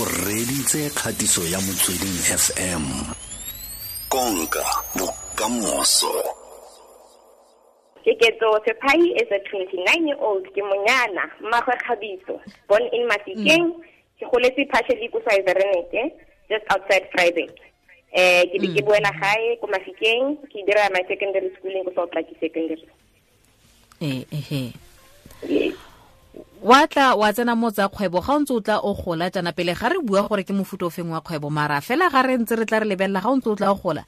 o reditse kgatiso ya motsweding fm konka bokamoso. Keketso Sephai is a 29-year-old ke monyana mmagwe Kgabiso born in Mafikeng. Ke goletse partially ko Switzerland just outside Vryburg eh ke be ke boela gae ko Mafikeng ke dira my secondary schooling ko Salt Lake Secondary. Eh ehe yes. Wa tla wa tsena mo tsa kgwebo ga o ntse o tla o gola jana pele ga re bua gore ke mofuta o feng wa kgwebo mara fela ga re ntse re tla re lebelela ga o ntse o tla o gola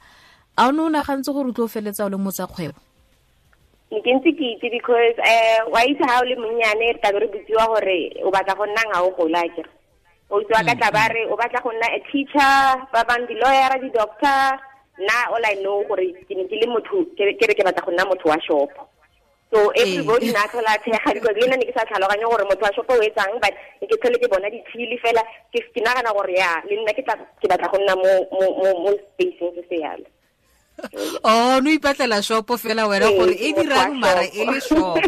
a o ne o nagantse gore o tlo o feletsa o le mo tsa kgwebo? Ke ntse ke itse because eh wa itse ga o le monnyane re tlabe re botsiwa gore o batla go nna nga o gola ke o itse wa ka tla ba re o batla go nna a teacher ba bang di-lawyera di-doctor. Nna all i know gore ke ne ke le motho ke re ke batla go nna motho wa shopo so everybody na tlhola thega because le nna ne ke sa tlhaloganye gore motho wa shopo o etsang but ne ke tlhole ke bona ditshili fela ke nagana gore ya le nna ke tla ke batla go nna mo spacing se se yalo. Oh no ipatlela shopo fela wena gore e dirang mara e le shopo.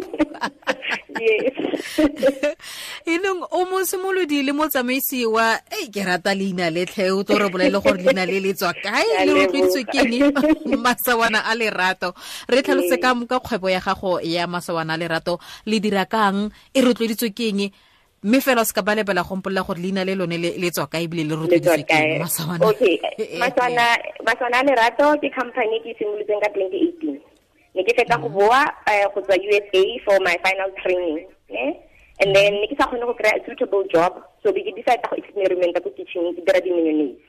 Yes e neng o mo simolodi le motsamaisi wa ei ke rata leina le tlhe o tlo re bolele gore leina le le tswa kae Ke a le leboga. rotloeditswe ke eng masawana a lerato. Re tlhalose ka ka kgwebo ya gago ya masawana a lerato. Le dira kang? E rotloeditswe ke eng mme fela o se ka ba lebela gompolola gore leina le lone le le tswa kae ebile le le tswa rotloeditswe ke kae? eng masawana? Okay Eh, eh, maswana maswana a lerato ke company e ke e simolotseng ka 2018 ne ke fetsa go boa eh, go tswa USA for my final training ne and then ne ke sa kgone go kry-a suitable job so be ke decide go experimenta ko kitchen ke dira di-mayonnaise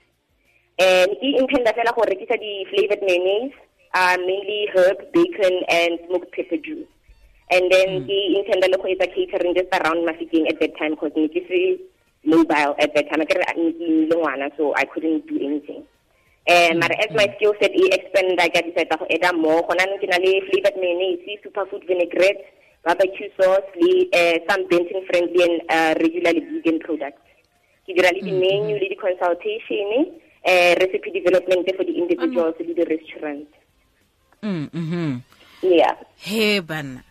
eh ne ke intenda fela go rekisa di-flavored mayonnaise uh, mainly herb bacon and smoked pepper juice and then ke intenda le go etsa catering just around mafikeng at that time because se mobile at that time. I ke re ne ke imile ngwana, so I couldn't do anything. Eh, mara as my skill set e expand, I ka decide go add more. Gona ke na le flavored mayonnaise, superfood vinaigrette, barbecue sauce, le eh, some Banting friendly and uh, regularly vegan products. Ke dira le di-menu le di-consultation, eh, recipe development for the individuals le di-restaurant. Mm, mhm. Yeah. he banna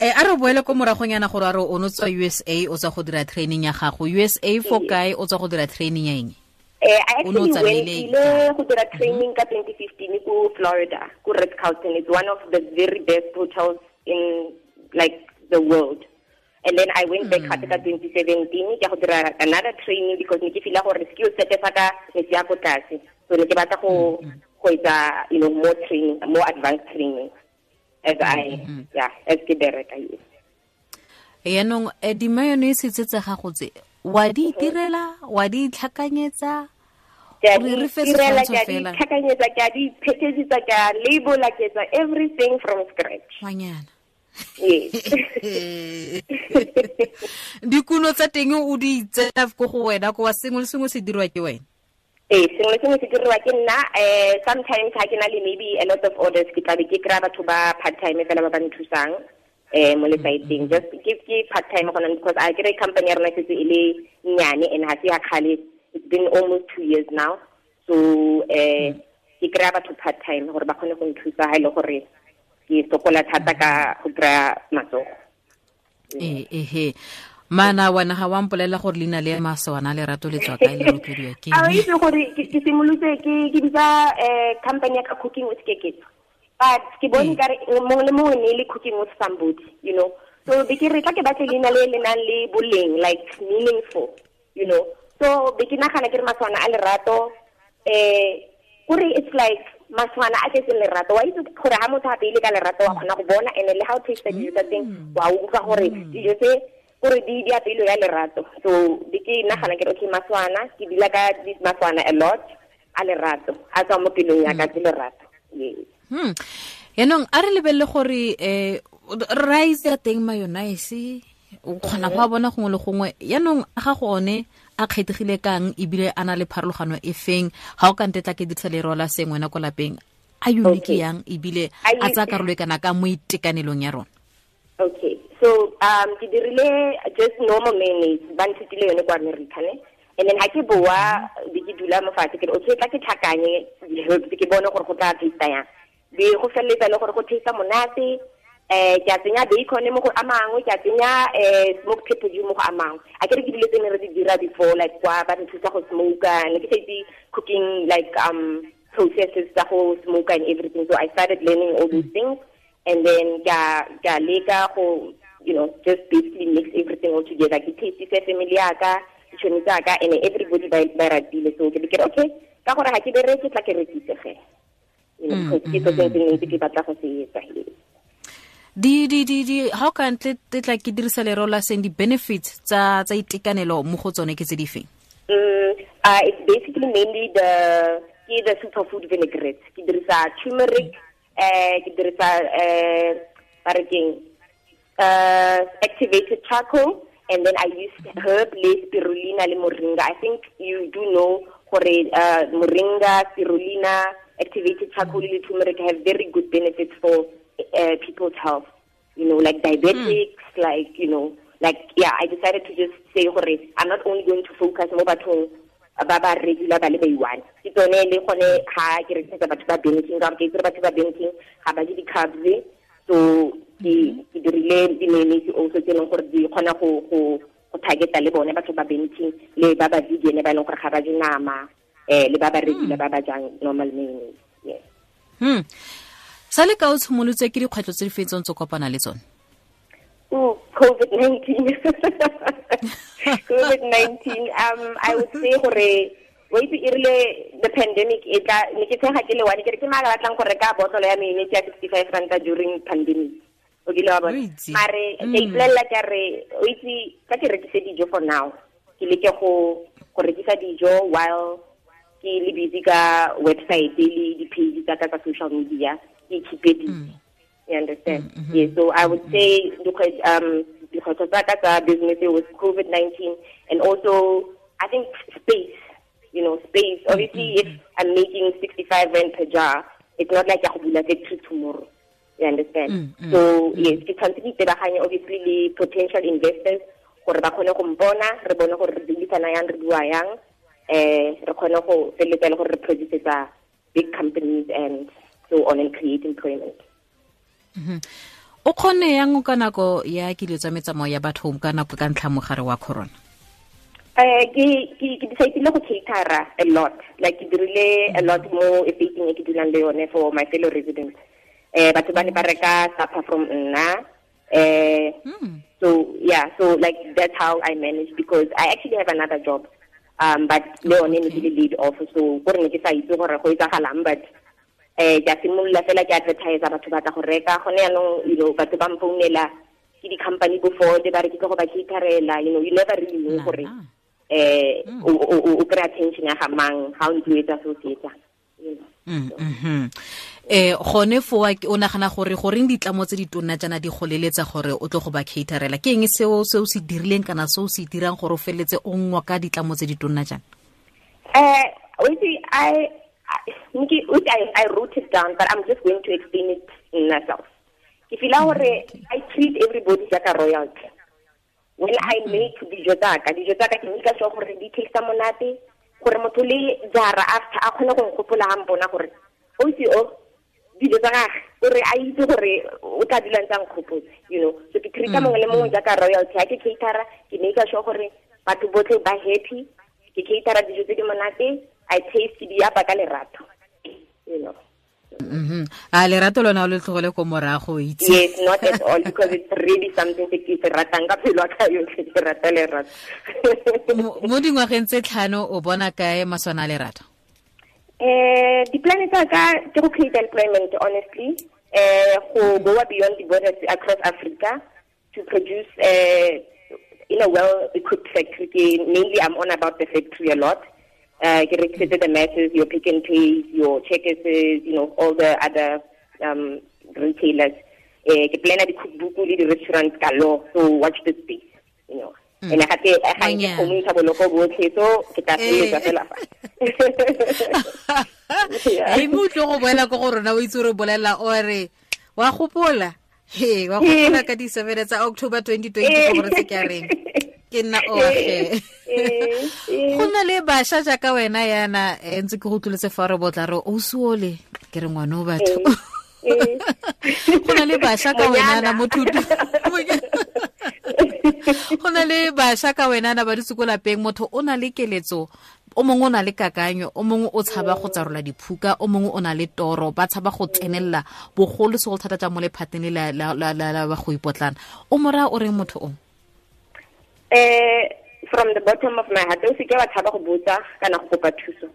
e a re boele ko moragonyana gore a re o ne tswa usa o tswa go dira training ya gago usa for kae o tswa go dira training ya eng Eh, I O actually went ile go dira training ka 2015 ko Florida, ko Ritz-Carlton. It's one of the very best hotels in like the world. And then I went back hmm. gape ka 2017 ke go dira another training because ne ke feel gore skill set sa ka ne se ya tlase. So ne ke batla go hmm, hmm. go etsa you know more training, more advanced training as I yeah, as ke bereka yes. yaanong um eh, di-mayonnaise tse tse gago tse wa di mhm. itirela wa di itlhakanyetsa ke a Re- di re fe direla, ke a di fela. tlhakanyetsa ke a di packagesa ke a labela ke etsa everything from scratch ngwanyana dikuno tsa teng o di tsela ko go wena ko wa sengwe le sengwe se dirwa ke wena? Ee sengwe le sengwe se diriwa ke nna um sometimes ga ke na le maybe a lot of orders ke tlabe ke kry-a batho ba part time fela ba ba nthusang um mo lesaeteng just ke ke part time gona because a kry company ya rona e setse e le nnyane and ga se ya kgale it's been almost two years now. So um ke kry-a batho part time gore ba kgone go nthusa ga e le gore ke sokola thata ka go kry-a matsogo. Ee ehe mana wena ga wa mpolelela gore leina le masewana lerato le tswa kae le rotloediwa ke a itse gore ke simolotse ke ke bitsa um company ya ka cooking with keketso. But ke bone kare mongwe le mongwe ne e le cooking with somebody you know. So be ke re tla ke batle leina le le nang le boleng like meaningful you know. So be ke nagana ke re maswana a lerato um kore it's like maswana a tletseng lerato wa itse gore ga motho a peile ka lerato wa kgona go bona and le ga o taste dijo tsa teng wa utlwa gore dijo tse gore di di apeilo ya lerato so di ke nagana ke re okay maswana ke dila ka maswana a lot a lerato a tswa mo pelong ya ka ke lerato hmm yaanong a re lebelele gore um rice ya teng mayonnaise o kgona go a bona gongwe le gongwe yaanong ga go one a kgethegile kang ebile a na le pharologano e feng? Ga o ka ntetla ke dirisa le rola seng wena ko lapeng a unique Okay. yang ebile A tsaya karolo e kana ka mo itekanelong ya rona? Okay. So um ke dirile just normal manage ba nthutile yone kwa america ne? And then ha ke boa be ke dula mo fatshe ke okay tla ke tlhakanye ke bone gore go tla taste yang. Be go feleletsa le gore go taste monate eh ke a tsenya bacon mo go a mangwe ke a tsenya eh smoke pepper mo go a mangwe. A ke ke dilo tse ne re di dira before like kwa ba re thusa go smoke ne ke itse cooking like um processes tsa go smoke and everything. So i started learning all those things and then ka ka leka go you know just basically mix everything all together. Ke taste family ya ka ditšhomi tsa ka and everybody ba ratile. So ke ke okay ka gore ga ke bereke tla ke rekise ge. You know because ke tlo tse ntse ke batla go se etsa di di di di how can tle tla ke dirisa lero la seng di benefits tsa tsa itekanelo mo go tsone ke tse di feng? Mm uh it's basically mainly the ke the superfood vinaigrette. Ke dirisa turmeric eh ke dirisa eh uh activated charcoal and then I use herb le spirulina le moringa. I think you do know gore uh moringa spirulina activated charcoal le turmeric have very good benefits for uh, people's health. You know, like diabetics, mm. like you know, like yeah. I decided to just say, "Hore, I'm not only going to focus more bathong ba ba regular ba le ba iwan ke tsone le gone ga ke rekisetsa batho ba Banting ka gore ke itse batho ba Banting ga ba je di-carbs so ke ke dirile di-mayonnaise also tse e leng gore di kgona go targeta le bone batho ba Banting le ba ba vegan ba e leng gore ga ba je nama eh le ba ba regular ba ba jang normal mayonnaise yes hmm sa le ka o tshimolotse ke dikgwetlho tse di fetsong tse kopana le tsone? Ooh, COVID-19. COVID-19. Um, I would say gore wait irile the pandemic e tla ne ke tshega ke le one ke re ke maga batlang go reka botlolo ya meenetse ya 65 ranta during pandemic? O kile wa bona? Mare ke ipolelela ka re o itse ka ke rekise dijo for now. Ke leke go go rekisa dijo while ke le busy ka website le di-page tsa ka tsa social media it you understand? Mm -hmm. yeah so i would say because um because of that that's business it was covid-19 and also i think space you know space. Obviously mm -hmm. if i'm making 65 rand per jar it's not like I bula factory tomorrow. You understand? Mm -hmm. so yes ke itebaganye obviously the potential investors gore ba kgone go mpona re bone gore re dirisana yang re bua yang eh re kgone go feleletsa le gore re produceetsa big companies and so on and create employment. O kgone yang ka nako ya kilo tsa metsamao ya batho ka nako ka ntlha mogare wa corona? Eh ke decidile go catera a lot. Like ke dirile a lot mo estating e ke dulang le yone for my fellow residents. Eh batho ba ne ba reka supper from nna. Eh so yeah so like that's how i manage because i actually have another job. Um but le yone ne ke le laid off so gore ne ke sa itse gore go etsagalang but eh ke a simolola fela ke advertise batho ba tla go reka gone yaanong you know batho ba mfounela ke di-company before le ba re ke tlo go ba caterela you know you never really know gore eh o kry attention ya ga mang ga o ntse o etsa se o se etsang eh gone foa o nagana gore goreng ditlamo tse di tonna jana di goleletsa gore o tle go ba caterela? Ke eng seo se o se dirileng kana se o se dirang gore o feleletse o ngwa ka ditlamo tse di tonna jana eh I Nikki, I, I wrote it down, but I'm just going to explain it in myself. If you know, I treat everybody like a royalty. When I make dijo tsaka, dijo tsaka ke nika sure gore di taste monate, gore motho le jara after a kgone go nkopola ga mpona gore o itse o dijo tsa gage gore a itse gore o tla dula ntse nkgopotse you know. So ke treata mongwe le mongwe jaaka royalty ga ke catera ke make sure gore batho botlhe ba happy ke catera dijo tse di monate I taste di apa ka lerato. You know. Mm -hmm. a lerato lona o le tlogole ko morago itse. Yes not at all because it's really something se ke se ratang ka pelo ka yotlhe ke rata lerato. Mo dingwageng tse tlhano o bona kae maswana a lerato? Eh diplane tsa ka ke go create employment honestly. Eh go go beyond the borders across Africa to produce uh, in a well equipped factory mainly I'm on about the factory a lot uh, get to the masses, your Pick n Pay, your checkers, you know, all the other um, retailers. Uh, ke plana di-cookbook le di-restaurant law so watch the space you know. Mm. and ga ke ga ke community boloko botlhe so ke tla feletsa fela fa. E mo tlo go boela go rona o itse re bolela ore wa gopola? He wa gopola ka di 7 tsa October 2020 gore se ke reng ke nna oge go na le bašwa jaaka wena yana ntse ke go tloletse fa re botla re o suole ke re ngwana o batho. Eh. go na le bašwa ka wenana mo thuto go na le bašwa ka wenana ba disekolapeng motho o na le keletso o mongwe o na le kakanyo o mongwe o tshaba go tsarola diphuka o mongwe o na le toro ba tshaba go tsenelela bogolo segolo thata tsa mo lephateng le la- go ipotlana. O mora o reng motho o eh from the bottom of my heart o seke wa tshaba go botsa kana go kopa thuso.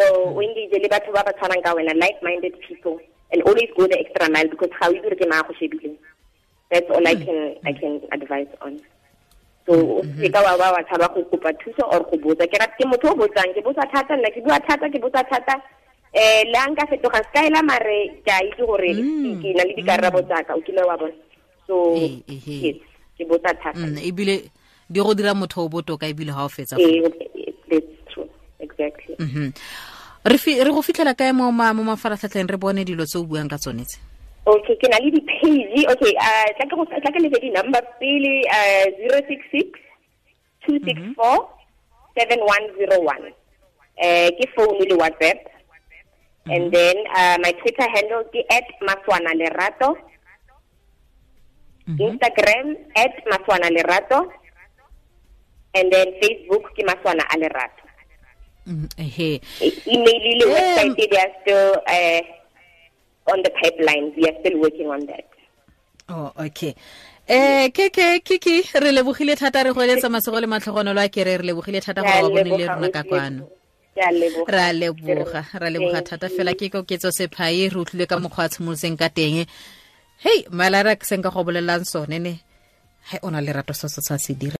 O engage le batho ba ba tshwanang ka wena like minded people and always go the extra mile because ga o itse ke maa go shebileng that's all i can i can advise on. So o seke wa ba wa tshaba go kopa thuso or go botsa. Ke rata ke motho o botsang ke botsa thata nna ke bua thata ke botsa thata. Eh le a nka fetoga sekaela mare ke a itse gore ke- ke na le dikarabo tsaka o kile wa bona. So yes ke botsa thata. Mm, ebile di go dira motho o botoka ebile ga o fetsa Eh, that's true. Exactly. Mhm. re go fitlhela kae mo ma- mo mafaratlhatlheng re bone dilo tse o buang ka tsone tse Okay, ke na le di-page. Okay, uh, tla ke go tla ke six di-number pele uh, 066 264 7101. Eh ke phone le WhatsApp. And then uh, my Twitter handle ke at Maswana Lerato. Instagram at Maswana Lerato. And then Facebook ke Maswana a Lerato. Mm, ehe. Email le website they are still uh, on the pipeline. We are still working on that. Oh okay. Eh ke ke kiki re lebogile thata re go eletsa masego le matlhogonolo a kere re lebogile thata go ba bone le rona ka kwano. Ra leboga. Ra leboga thata fela ke koketso sephai re utlwile ka mokgwa a tshimoloseng ka teng. Hei malara ke seng ka go bolelang sone ne. Hai o na le rato se se sa se dira